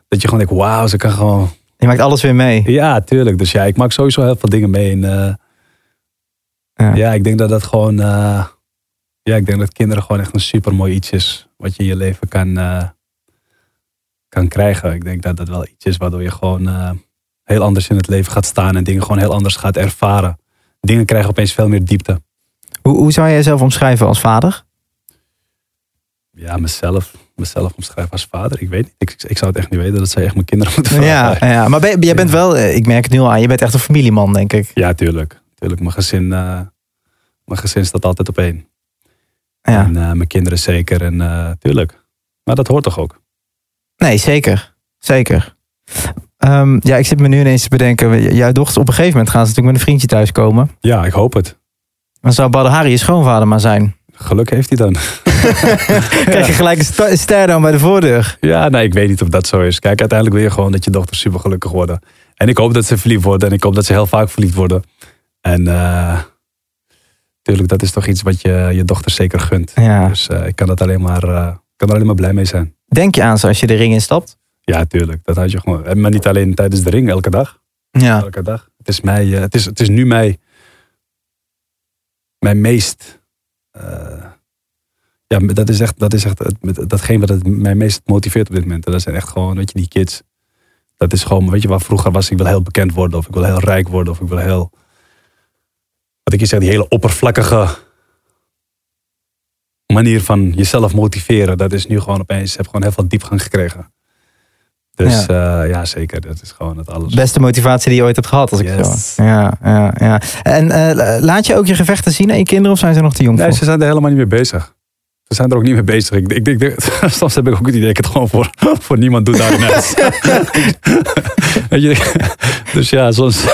dat je gewoon denkt, wauw, ze kan gewoon... Je maakt alles weer mee. Ja, tuurlijk. Dus ja, ik maak sowieso heel veel dingen mee. En, eh, Ja. ja. ik denk dat dat gewoon... eh, ja, ik denk dat kinderen gewoon echt een super mooi iets is... wat je in je leven kan, eh, kan krijgen. Ik denk dat dat wel iets is waardoor je gewoon... eh, heel anders in het leven gaat staan... en dingen gewoon heel anders gaat ervaren. Dingen krijgen opeens veel meer diepte. Hoe, hoe zou jij jezelf omschrijven als vader? Ja, mezelf. mezelf omschrijven als vader. Ik weet niet. Ik, ik zou het echt niet weten. Dat zij echt mijn kinderen moeten vragen. Ja, ja. maar ben- jij bent wel, eh, ik merk het nu al aan, je bent echt een familieman, denk ik. Ja, tuurlijk. tuurlijk. Mijn, gezin, mijn gezin staat altijd op één. Ja. En eh, mijn kinderen zeker. En eh, tuurlijk. Maar dat hoort toch ook? Nee, zeker. Zeker. Ehm, ja, ik zit me nu ineens te bedenken. Jouw dochters, op een gegeven moment gaan ze natuurlijk met een vriendje thuiskomen. Ja, ik hoop het. Dan zou Badr Hari je schoonvader maar zijn. Geluk heeft hij dan. Krijg je gelijk een ster dan bij de voordeur. Ja, nee, ik weet niet of dat zo is. Kijk, uiteindelijk wil je gewoon dat je dochters super gelukkig worden. En ik hoop dat ze verliefd worden. En ik hoop dat ze heel vaak verliefd worden. En eh tuurlijk, dat is toch iets wat je je dochter zeker gunt. Ja. Dus eh, ik kan, dat alleen maar, eh, kan er alleen maar blij mee zijn. Denk je aan ze als je de ring instapt? Ja, tuurlijk. Dat had je gewoon. En Maar niet alleen tijdens de ring, elke dag. Ja. Elke dag. Het is, mij, eh, het is, het is nu mij, mijn meest. eh, ja, dat is echt, dat is echt het, datgene wat het mij meest motiveert op dit moment. En dat zijn echt gewoon, weet je, die kids. Dat is gewoon, weet je, waar vroeger was, ik wil heel bekend worden, of ik wil heel rijk worden, of ik wil heel. Wat ik je zeg, die hele oppervlakkige manier van jezelf motiveren. Dat is nu gewoon opeens, heb gewoon heel veel diepgang gekregen. Dus ja, ja zeker, dat is gewoon het alles. Beste motivatie die je ooit hebt gehad, als ik Yes. zo. Ja, ja, ja. En eh, laat je ook je gevechten zien aan je kinderen of zijn ze nog te jong Nee, voor? ze zijn er helemaal niet mee bezig. Ze zijn er ook niet mee bezig. Ik, ik, ik, ik- soms heb ik ook het idee dat ik het gewoon voor, voor niemand doe daar huis. Weet je, dus ja, soms,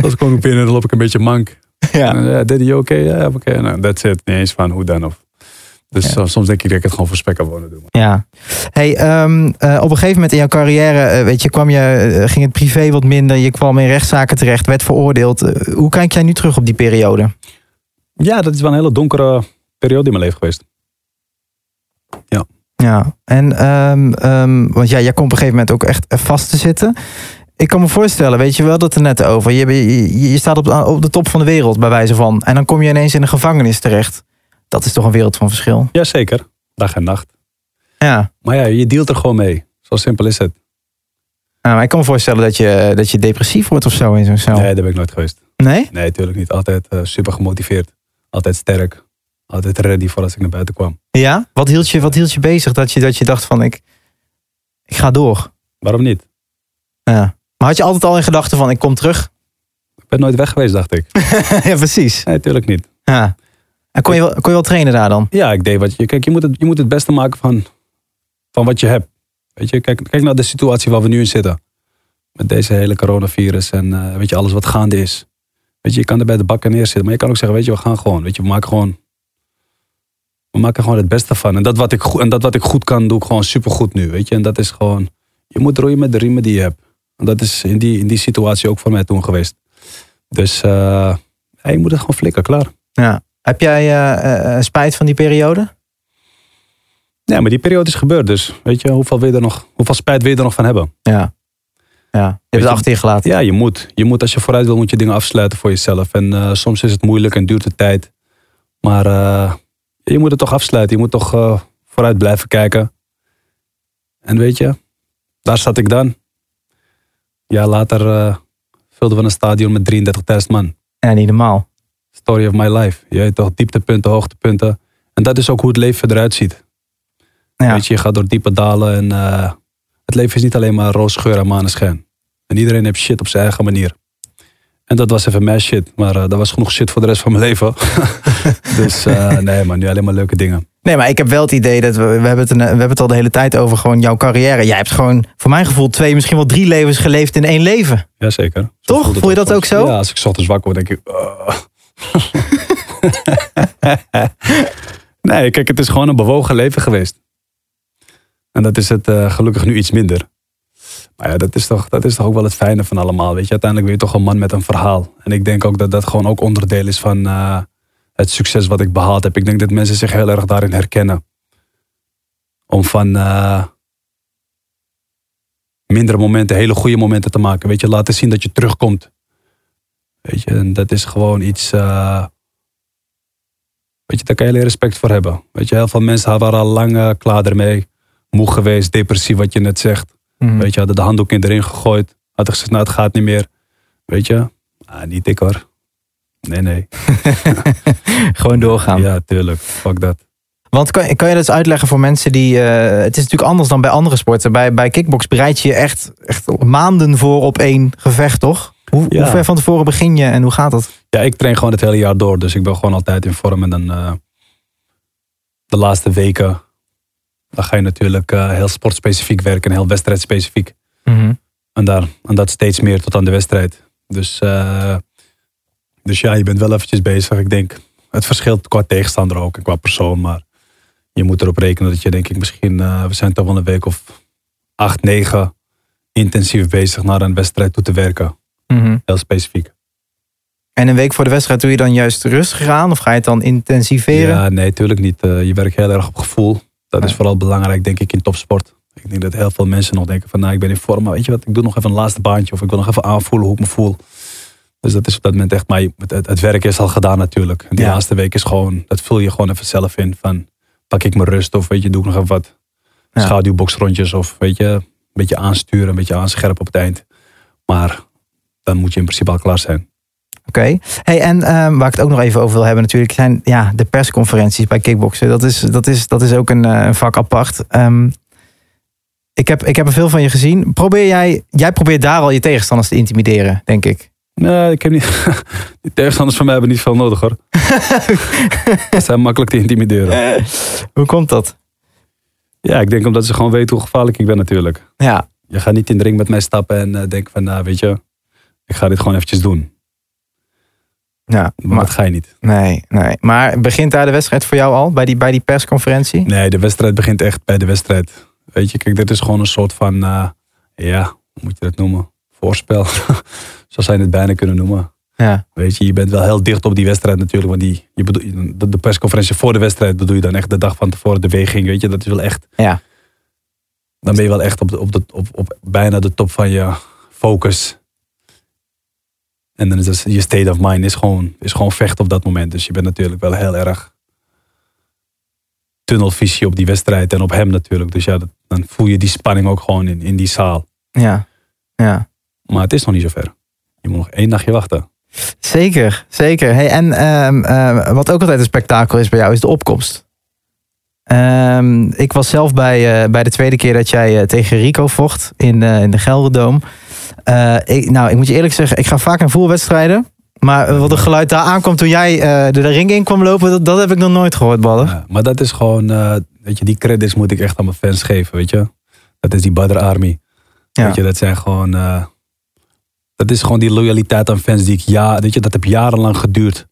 soms kom ik binnen en dan loop ik een beetje mank. Ja. Ja, daddy, you okay? Ja, oké. Nou, that's it. Niet eens van hoe dan of. Dus soms- soms denk ik dat ik het gewoon voor spek en wonen doe. Ja. Hey, ehm, eh, op een gegeven moment in jouw carrière, eh, weet je, kwam je, eh, ging het privé wat minder. Je kwam in rechtszaken terecht, werd veroordeeld. Eh, hoe kijk jij nu terug op die periode? Ja, dat is wel een hele donkere periode in mijn leven geweest. Ja. En, ehm, ehm, want ja, jij komt op een gegeven moment ook echt vast te zitten. Ik kan me voorstellen, weet je wel, dat er net over. Je, je, je staat op, op de top van de wereld, bij wijze van. En dan kom je ineens in een gevangenis terecht. Dat is toch een wereld van verschil. Jazeker. Dag en nacht. Ja. Maar ja, je dealt er gewoon mee. Zo simpel is het. Nou, maar ik kan me voorstellen dat je, dat je depressief wordt of zo in zo'n cel. Nee, dat ben ik nooit geweest. Nee? Nee, natuurlijk niet. Altijd eh, super gemotiveerd. Altijd sterk. Altijd ready voor als ik naar buiten kwam. Ja? Wat hield je, wat hield je bezig dat je, dat je dacht van ik, ik ga door? Waarom niet? Ja. Maar had je altijd al in gedachten van ik kom terug? Ik ben nooit weg geweest, dacht ik. ja, precies. Nee, natuurlijk niet. Ja. En kon je, wel, kon je wel trainen daar dan? Ja, ik deed wat je... Kijk, je moet het, je moet het beste maken van, van wat je hebt. Weet je, kijk, kijk naar de situatie waar we nu in zitten. Met deze hele coronavirus en eh, weet je, alles wat gaande is. Weet je, je kan er bij de bakken neerzitten. Maar je kan ook zeggen, weet je, we gaan gewoon. Weet je, we maken gewoon... We maken gewoon het beste van. En dat wat ik, en dat wat ik goed kan, doe ik gewoon supergoed nu. Weet je, en dat is gewoon... Je moet roeien met de riemen die je hebt. Dat is in die, in die situatie ook voor mij toen geweest. Dus ja, je moet het gewoon flikken, klaar. Ja. Heb jij eh, eh, spijt van die periode? Ja, maar die periode is gebeurd. Dus weet je, hoeveel, wil je er nog, hoeveel spijt wil je er nog van hebben? Ja. Ja. Je hebt het achter je gelaten. Ja, je moet. Je moet. Als je vooruit wil, moet je dingen afsluiten voor jezelf. En soms is het moeilijk en duurt het tijd. Maar je moet het toch afsluiten. Je moet toch vooruit blijven kijken. En weet je, daar zat ik dan. Jaar later eh, vulden we een stadion met 33.000 man. Ja, niet normaal. Story of my life. Je weet toch, dieptepunten, hoogtepunten. En dat is ook hoe het leven eruit ziet. Ja. Weet je, je gaat door diepe dalen. En eh, het leven is niet alleen maar roze geur en maneschijn. En iedereen heeft shit op zijn eigen manier. En dat was even mijn shit. Maar eh, dat was genoeg shit voor de rest van mijn leven. dus eh, nee man, nu alleen maar leuke dingen. Nee, maar ik heb wel het idee dat we, we, hebben het we hebben het al de hele tijd over gewoon jouw carrière. Jij hebt gewoon, voor mijn gevoel, twee, misschien wel drie levens geleefd in één leven. Jazeker. Zo Toch? Voel je dat ook zo? Ja, als ik ochtends wakker word, denk ik... "Ugh." nee, kijk, het is gewoon een bewogen leven geweest. En dat is het eh, gelukkig nu iets minder. Maar ja, dat is, toch, dat is toch ook wel het fijne van allemaal. Weet je, uiteindelijk ben je toch een man met een verhaal. En ik denk ook dat dat gewoon ook onderdeel is van eh, het succes wat ik behaald heb. Ik denk dat mensen zich heel erg daarin herkennen. Om van eh, mindere momenten hele goede momenten te maken. Weet je, laten zien dat je terugkomt. Weet je, en dat is gewoon iets. eh, weet je, daar kan je heel respect voor hebben. Weet je, heel veel mensen waren al lang klaar ermee. Moe geweest, depressief, wat je net zegt. Mhm. Weet je, hadden de handdoek in erin gegooid. Hadden gezegd, nou, het gaat niet meer. Weet je, ah, niet ik hoor. Nee, nee. Gewoon doorgaan. Ja, tuurlijk. Fuck dat. Want kan, kan je dat eens uitleggen voor mensen die... eh, het is natuurlijk anders dan bij andere sporten. Bij, bij kickbox bereid je je echt, echt maanden voor op één gevecht, toch? Hoe, Ja. hoe ver van tevoren begin je en hoe gaat dat? Ja, ik train gewoon het hele jaar door. Dus ik ben gewoon altijd in vorm. En dan eh, de laatste weken, dan ga je natuurlijk eh, heel sportspecifiek werken en heel wedstrijdspecifiek. En, daar, en dat steeds meer tot aan de wedstrijd. Dus, eh, dus ja, je bent wel eventjes bezig. Ik denk, het verschilt qua tegenstander ook en qua persoon. Maar je moet erop rekenen dat je denk ik misschien, eh, we zijn toch wel een week of acht, negen intensief bezig naar een wedstrijd toe te werken. Mhm. Heel specifiek. En een week voor de wedstrijd doe je dan juist rustig aan? Of ga je het dan intensiveren? Ja, nee, tuurlijk niet. Je werkt heel erg op gevoel. Dat is vooral belangrijk, denk ik, in topsport. Ik denk dat heel veel mensen nog denken van, nou, ik ben in vorm, maar weet je wat, ik doe nog even een laatste baantje of ik wil nog even aanvoelen hoe ik me voel. Dus dat is op dat moment echt, maar het, het, het werk is al gedaan natuurlijk. En die Ja. laatste week is gewoon, dat vul je gewoon even zelf in van, pak ik mijn rust of weet je, doe ik nog even wat Ja. schaduwboxrondjes of weet je, een beetje aansturen, een beetje aanscherpen op het eind. Maar dan moet je in principe al klaar zijn. Oké. Hey, en ehm, waar ik het ook nog even over wil hebben natuurlijk... zijn ja, de persconferenties bij kickboksen. Dat is, dat is, dat is ook een, eh, vak apart. Ehm, ik, heb, ik heb er veel van je gezien. Probeer jij, jij probeert daar al je tegenstanders te intimideren, denk ik. Nee, ik heb niet. Die tegenstanders van mij hebben niet veel nodig hoor. Ze zijn makkelijk te intimideren. Hoe komt dat? Ja, ik denk omdat ze gewoon weten hoe gevaarlijk ik ben natuurlijk. Ja, Je gaat niet in de ring met mij stappen en eh, denken van, nou weet je, ik ga dit gewoon eventjes doen. Ja Maar dat ga je niet. nee, nee. maar begint daar de wedstrijd voor jou al? Bij die, bij die persconferentie? Nee, de wedstrijd begint echt bij de wedstrijd. Weet je, kijk, dit is gewoon een soort van, eh, ja, hoe moet je dat noemen? Voorspel. Zo zou je het bijna kunnen noemen. Ja, Weet je, je bent wel heel dicht op die wedstrijd natuurlijk. Want die, je bedoel, de, de persconferentie voor de wedstrijd bedoel je dan echt de dag van tevoren, de weging. Weet je, dat is wel echt. ja. Dan ben je wel echt op, de, op, de, op, op bijna de top van je focus. En dan is dus, je state of mind is gewoon, is gewoon vechten op dat moment. Dus je bent natuurlijk wel heel erg tunnelvisie op die wedstrijd en op hem natuurlijk. Dus ja, dat- dan voel je die spanning ook gewoon in, in die zaal. ja, ja. Maar het is nog niet zover. Je moet nog één nachtje wachten. Zeker, zeker. Hey, en ehm, ehm, wat ook altijd een spektakel is bij jou, is de opkomst. Ehm, ik was zelf bij, eh, bij de tweede keer dat jij eh, tegen Rico vocht in, eh, in de Gelderdoom. Eh, ik, nou, ik moet je eerlijk zeggen, ik ga vaak naar voetbalwedstrijden. Maar eh, wat een geluid daar aankwam toen jij eh, de, ring in kwam lopen, dat, dat heb ik nog nooit gehoord, Badder. Ja, maar dat is gewoon, eh, weet je, die credits moet ik echt aan mijn fans geven, weet je. Dat is die Badr Army. Ja. Weet je, dat zijn gewoon, dat is gewoon die loyaliteit aan fans die ik, ja, weet je, dat heb jarenlang geduurd.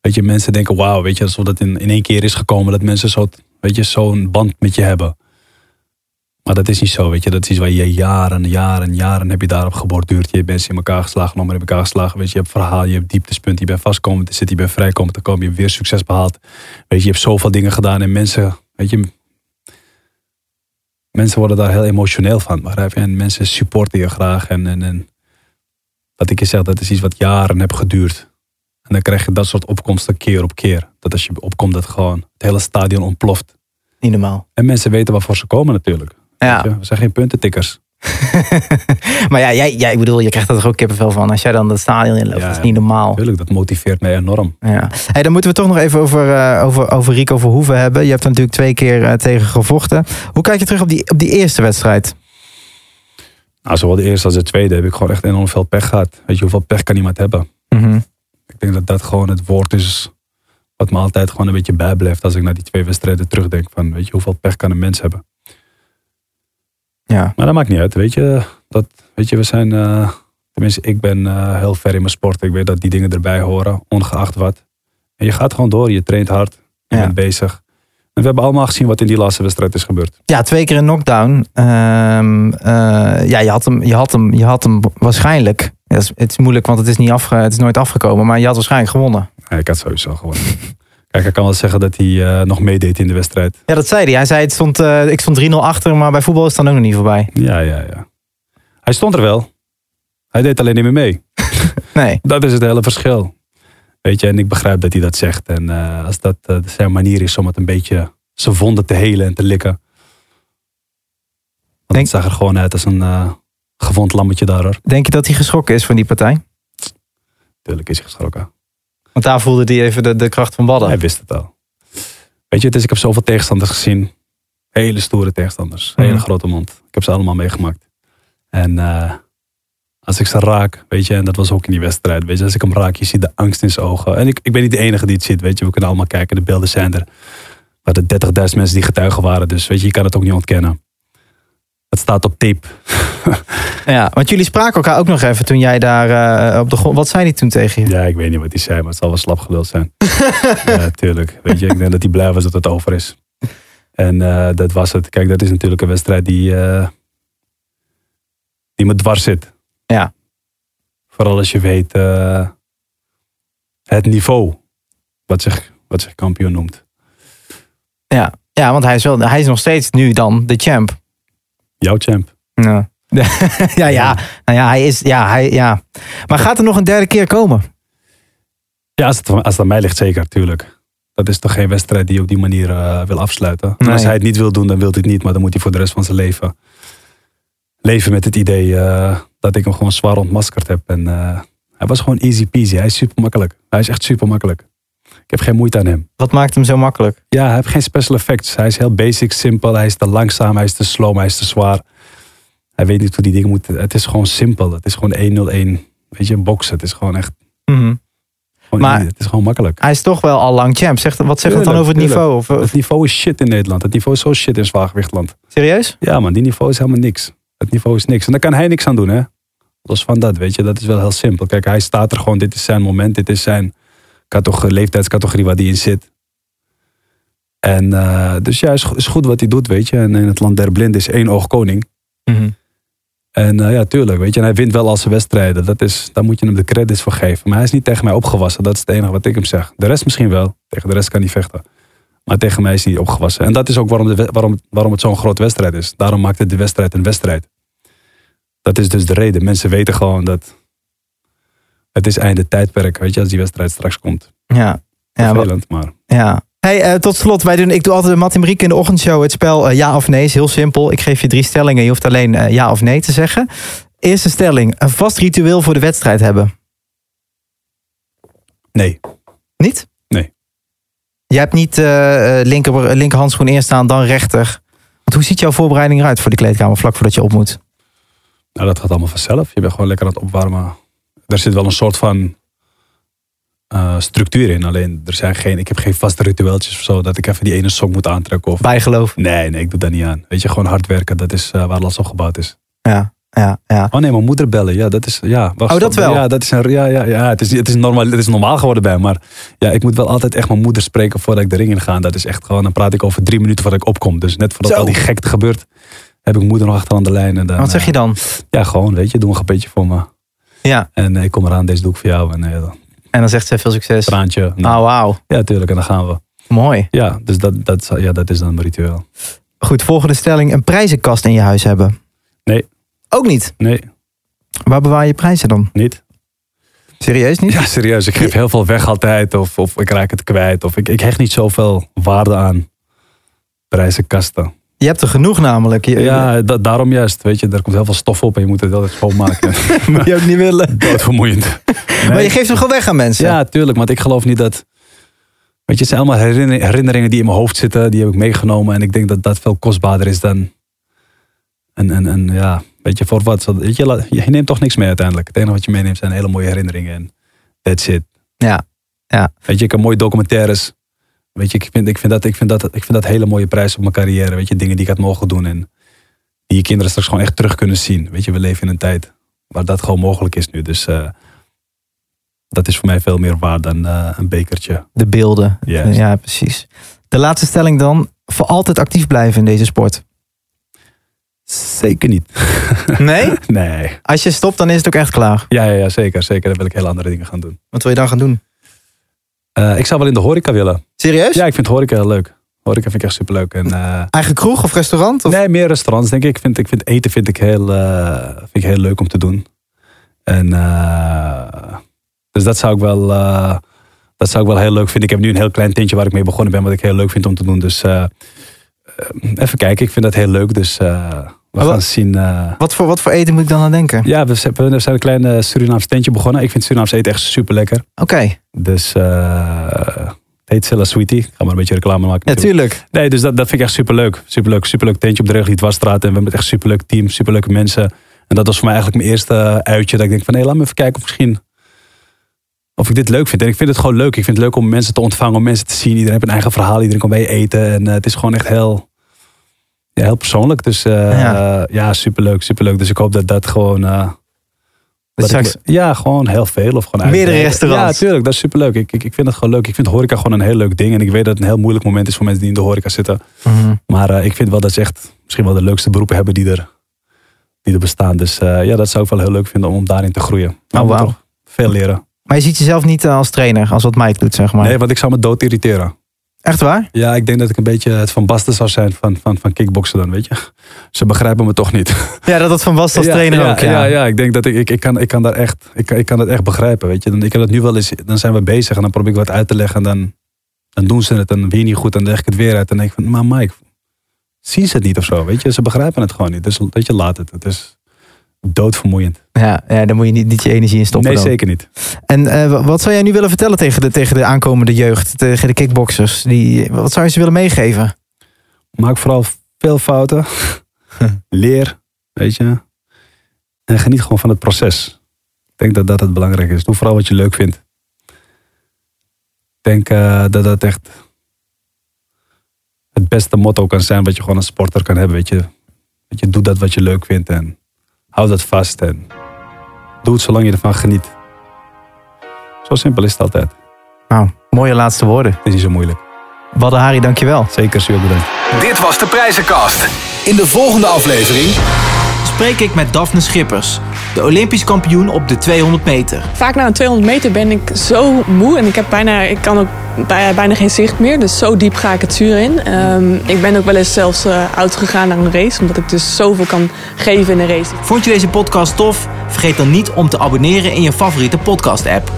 Weet je, mensen denken, wauw, weet je, alsof dat in, in één keer is gekomen, dat mensen zo, weet je, zo'n band met je hebben. Maar dat is niet zo, weet je, dat is iets waar je jaren, jaren, jaren heb je daarop geborduurd. Je hebt mensen in elkaar geslagen, maar in elkaar geslagen. Weet je, je hebt verhaal, je hebt dieptespunt, je bent vast komen te zitten, je bent vrij komen te komen, je weer succes behaald. Weet je, je hebt zoveel dingen gedaan en mensen, weet je, mensen worden daar heel emotioneel van. Begrijp je? En mensen supporten je graag. En, en, en wat ik je zeg, dat is iets wat jaren heb geduurd. En dan krijg je dat soort opkomsten keer op keer. Dat als je opkomt, dat gewoon het hele stadion ontploft. Niet normaal. En mensen weten waarvoor ze komen natuurlijk. Ja. We zijn geen puntentikkers. maar ja, jij, jij, ik bedoel, je krijgt er toch ook kippenvel van als jij dan het stadion inloopt. Ja, dat is niet normaal. Natuurlijk, dat motiveert mij enorm. Ja. Hey, dan moeten we toch nog even over, eh, over, over Rico Verhoeven hebben. Je hebt er natuurlijk twee keer eh, tegen gevochten. Hoe kijk je terug op die, op die eerste wedstrijd? Nou, zowel de eerste als de tweede heb ik gewoon echt enorm veel pech gehad. Weet je, hoeveel pech kan iemand hebben? Mhm. Ik denk dat dat gewoon het woord is wat me altijd gewoon een beetje bijblijft als ik naar die twee wedstrijden terugdenk. Van, weet je, hoeveel pech kan een mens hebben? Ja. Maar dat maakt niet uit, weet je. Dat, weet je, we zijn, eh, tenminste ik ben eh, heel ver in mijn sport. Ik weet dat die dingen erbij horen, ongeacht wat. En je gaat gewoon door, je traint hard, je Ja. bent bezig. En we hebben allemaal gezien wat in die laatste wedstrijd is gebeurd. ja, twee keer een knockdown. Ehm, eh, ja, je had, hem, je, had hem, je had hem waarschijnlijk. Ja, het, is, het is moeilijk, want het is, niet afge, het is nooit afgekomen. Maar je had waarschijnlijk gewonnen. Ja, ik had sowieso gewoon. Kijk, ik kan wel zeggen dat hij eh, nog meedeed in de wedstrijd. Ja, dat zei hij. Hij zei, het stond, eh, ik stond 3-0 achter, maar bij voetbal is het dan ook nog niet voorbij. Ja, ja, ja. Hij stond er wel. Hij deed alleen niet meer mee. Nee. Dat is het hele verschil. Weet je, en ik begrijp dat hij dat zegt. En eh, als dat zijn manier is om het een beetje zijn wonden te helen en te likken. Want Denk- het zag er gewoon uit als een gewond lammetje daar hoor. Denk je dat hij geschrokken is van die partij? Tuurlijk is hij geschrokken. Want daar voelde hij even de, de kracht van Badden. Hij wist het al. Weet je, het is, ik heb zoveel tegenstanders gezien. Hele stoere tegenstanders. Hele Mhm. grote mond. Ik heb ze allemaal meegemaakt. En eh, als ik ze raak, weet je, en dat was ook in die wedstrijd. Weet je, als ik hem raak, je ziet de angst in zijn ogen. En ik, ik ben niet de enige die het ziet, weet je. We kunnen allemaal kijken, de beelden zijn er. Maar de 30.000 mensen die getuigen waren. Dus weet je, je kan het ook niet ontkennen. Het staat op tape. Ja, want jullie spraken elkaar ook nog even toen jij daar eh, op de grond... Wat zei hij toen tegen je? Ja, ik weet niet wat hij zei, maar het zal wel slap geluld zijn. ja, tuurlijk. Weet je, ik denk dat hij blij was dat het over is. En eh, dat was het. Kijk, dat is natuurlijk een wedstrijd die, eh, die me dwars zit. Ja. Vooral als je weet eh, het niveau wat zich, wat zich kampioen noemt. Ja, ja want hij is, wel, hij is nog steeds nu dan de champ. Jouw champ. Ja. ja, ja. Nou ja, hij is... Ja, hij, ja. Maar gaat er nog een derde keer komen? Ja, als het, als het aan mij ligt, zeker, tuurlijk. Dat is toch geen wedstrijd die je op die manier eh, wil afsluiten. Nee. als hij het niet wil doen, dan wil hij het niet. Maar dan moet hij voor de rest van zijn leven leven met het idee eh, dat ik hem gewoon zwaar ontmaskerd heb. En eh, hij was gewoon easy peasy. Hij is super makkelijk. Hij is echt super makkelijk. Ik heb geen moeite aan hem. Wat maakt hem zo makkelijk? Ja, hij heeft geen special effects. Hij is heel basic, simpel. Hij is te langzaam, hij is te slow, hij is te zwaar. Hij weet niet hoe die dingen moeten. Het is gewoon simpel. Het is gewoon 1-0-1. Weet je, boksen. Het is gewoon echt. Mhm. Gewoon Maar- het is gewoon makkelijk. Hij is toch wel al lang champ. Zegt, wat zegt het dan over het tuurlijk. niveau? Of, of- Het niveau is shit in Nederland. Het niveau is zo shit in zwaargewichtland. serieus? Ja man, die niveau is helemaal niks. Het niveau is niks. En daar kan hij niks aan doen hè. Los van dat, weet je. Dat is wel heel simpel. Kijk, hij staat er gewoon. Dit is zijn moment. Dit is zijn leeftijdscategorie waar hij in zit. En eh, dus ja, is, is goed wat hij doet, weet je. En in het land der blinden is één oog koning. Mhm. En eh, ja, tuurlijk, weet je. En hij wint wel al zijn wedstrijden. Dat is, daar moet je hem de credits voor geven. Maar hij is niet tegen mij opgewassen. Dat is het enige wat ik hem zeg. De rest misschien wel. Tegen de rest kan hij vechten. Maar tegen mij is hij niet opgewassen. En dat is ook waarom, de, waarom, waarom het zo'n grote wedstrijd is. Daarom maakt het de wedstrijd een wedstrijd. Dat is dus de reden. Mensen weten gewoon dat het is einde tijdperk. Weet je, als die wedstrijd straks komt. Ja. Ja, Vervelend, maar ja. Hey, eh, tot slot, wij doen, ik doe altijd en Marieke in de ochtendshow het spel eh, ja of nee. is heel simpel. Ik geef je drie stellingen. Je hoeft alleen eh, ja of nee te zeggen. Eerste stelling. Een vast ritueel voor de wedstrijd hebben. nee. Niet? Nee. Je hebt niet linker, linkerhandschoen eerst staan, dan rechter. Want hoe ziet jouw voorbereiding eruit voor de kleedkamer vlak voordat je op moet? Nou, dat gaat allemaal vanzelf. Je bent gewoon lekker aan het opwarmen. Er zit wel een soort van eh, structuur in. Alleen, er zijn geen, ik heb geen vaste ritueeltjes of zo. Dat ik even die ene sok moet aantrekken. Of... Bijgeloof. Nee, nee, ik doe dat niet aan. Weet je, gewoon hard werken. Dat is eh, waar alles op gebouwd is. Ja, ja, ja. Oh nee, mijn moeder bellen. Ja, dat is. Ja, wacht, Oh, dat wel? Ja, dat is een. Ja, ja, ja. Het is, het is, normaal, het is normaal geworden bij me. Maar ja, ik moet wel altijd echt mijn moeder spreken voordat ik de ring in ga. Dat is echt gewoon. Dan praat ik over drie minuten voordat ik opkom. Dus net voordat Zo. al die gekte gebeurt, heb ik moeder nog achter aan de lijn. En dan, Wat zeg je eh, dan? Ja, gewoon, weet je, doe een gebedje voor me. Ja. En eh, ik kom eraan, deze doe ik voor jou. En eh, En dan zegt ze veel succes. traantje. Oh, wauw. Ja, tuurlijk. En dan gaan we. Mooi. Ja, dus dat, dat, ja, dat is dan mijn ritueel. Goed, volgende stelling. Een prijzenkast in je huis hebben. Nee. Ook niet. Nee, Waar bewaar je prijzen dan? niet. Serieus niet? Ja, serieus. Ik geef heel veel weg altijd. Of, of ik raak het kwijt. Of ik, ik hecht niet zoveel waarde aan prijzenkasten. Je hebt er genoeg namelijk. Je, Ja, da- daarom juist. Weet je, er komt heel veel stof op en je moet het altijd schoonmaken. moet je ook niet willen. Doodvermoeiend. Maar je geeft hem gewoon weg aan mensen. Ja, tuurlijk. Want ik geloof niet dat... Weet je, het zijn allemaal herinner- herinneringen die in mijn hoofd zitten. Die heb ik meegenomen. En ik denk dat dat veel kostbaarder is dan... En, en, en ja, weet je, voor wat? Weet je, je neemt toch niks mee uiteindelijk. Het enige wat je meeneemt zijn hele mooie herinneringen. En that's it. Ja. Ja. Weet je, ik heb mooie documentaires. Weet je, ik vind, ik, vind dat, ik, vind dat, ik vind dat hele mooie prijzen op mijn carrière. Weet je, dingen die ik had mogen doen. En die je kinderen straks gewoon echt terug kunnen zien. Weet je, we leven in een tijd waar dat gewoon mogelijk is nu. Dus eh, dat is voor mij veel meer waard dan eh, een bekertje. De beelden. Ja, precies. De laatste stelling dan. Voor altijd actief blijven in deze sport. Zeker niet. Nee? Nee. Als je stopt, dan is het ook echt klaar. Ja, ja, ja, zeker. Zeker. Dan wil ik heel andere dingen gaan doen. Wat wil je dan gaan doen? Eh, ik zou wel in de horeca willen. Serieus? Ja, ik vind horeca heel leuk. Horeca vind ik echt superleuk. En, eh, Eigen kroeg of restaurant? Of? Nee, meer restaurants denk ik. Ik vind, ik vind eten vind ik heel, eh, vind ik heel leuk om te doen. En, dus dat zou ik wel, dat zou ik wel heel leuk vinden. Ik heb nu een heel klein tintje waar ik mee begonnen ben, wat ik heel leuk vind om te doen. Dus even kijken, ik vind dat heel leuk. Dus we gaan wat- zien. eh, Wat, voor, wat voor eten moet ik dan aan denken? ja, we zijn, we zijn een klein eh, Surinaams tentje begonnen. Ik vind Surinaams eten echt super lekker. Oké. Dus eh, heet Cella Sweetie. Ik ga maar een beetje reclame maken. Natuurlijk. Nee, dus dat, dat vind ik echt superleuk. Superleuk, superleuk tentje op de Regellied Wasstraat. En we hebben het echt superleuk team, superleuke mensen. En dat was voor mij eigenlijk mijn eerste uitje. Dat ik denk van, hé, laat me even kijken of misschien... Of ik dit leuk vind. En ik vind het gewoon leuk. Ik vind het leuk om mensen te ontvangen, om mensen te zien. Iedereen heeft een eigen verhaal. Iedereen kan bij je eten. En het is gewoon echt heel, ja, heel persoonlijk. Dus eh, Ja. ja. superleuk, superleuk. Dus ik hoop dat dat gewoon... eh, Dat ja, gewoon heel veel. Of gewoon Meerdere restaurants. Ja, tuurlijk. Dat is superleuk. Ik, ik, ik vind het gewoon leuk. Ik vind horeca gewoon een heel leuk ding. En ik weet dat het een heel moeilijk moment is voor mensen die in de horeca zitten. Mhm. Maar eh, ik vind wel dat ze echt misschien wel de leukste beroepen hebben die er, die er bestaan. Dus ja, dat zou ik wel heel leuk vinden om, om daarin te groeien. Maar Oh, Veel leren. Maar je ziet jezelf niet als trainer, als wat Mike doet, zeg maar. Nee, want ik zou me dood irriteren. Echt waar? Ja, ik denk dat ik een beetje het van Basten zou zijn van, van, van kickboksen dan, weet je. Ze begrijpen me toch niet. Ja, dat dat van was als ja, trainer ja, ook. Ja. Ja, ja, ik denk dat ik, ik, ik, kan, ik kan daar echt, ik, ik kan dat echt begrijpen, weet je. Dan, ik heb het nu wel eens, dan zijn we bezig en dan probeer ik wat uit te leggen en dan, dan doen ze het en dan weer niet goed en dan leg ik het weer uit en dan denk ik van, maar Mike, zien ze het niet of zo, weet je. Ze begrijpen het gewoon niet, dus weet je, laat het. Het is doodvermoeiend. Ja, ja, daar moet je niet, niet je energie in stoppen. nee, dan. zeker niet. En eh, wat zou jij nu willen vertellen tegen de, tegen de aankomende jeugd, tegen de kickboxers? Die, wat zou je ze willen meegeven? Maak vooral veel fouten. Leer, weet je. En geniet gewoon van het proces. Ik denk dat dat het belangrijk is. Doe vooral wat je leuk vindt. Ik denk eh, dat dat echt het beste motto kan zijn wat je gewoon als sporter kan hebben. Weet je, weet je doe dat wat je leuk vindt en hou dat vast. En doe het zolang je ervan geniet. Zo simpel is het altijd. Nou, mooie laatste woorden. Het is niet zo moeilijk. Badde Hari, dankjewel. Zeker, super bedankt. Dit was de prijzenkast. In de volgende aflevering Spreek ik met Daphne Schippers, de Olympisch kampioen op de 200 meter. Vaak na een 200 meter ben ik zo moe en ik, heb bijna, ik kan ook bij- bijna geen zicht meer. Dus zo diep ga ik het zuur in. Ehm, ik ben ook wel eens zelfs uh, uitgegaan naar een race, omdat ik dus zoveel kan geven in een race. Vond je deze podcast tof? Vergeet dan niet om te abonneren in je favoriete podcast-app.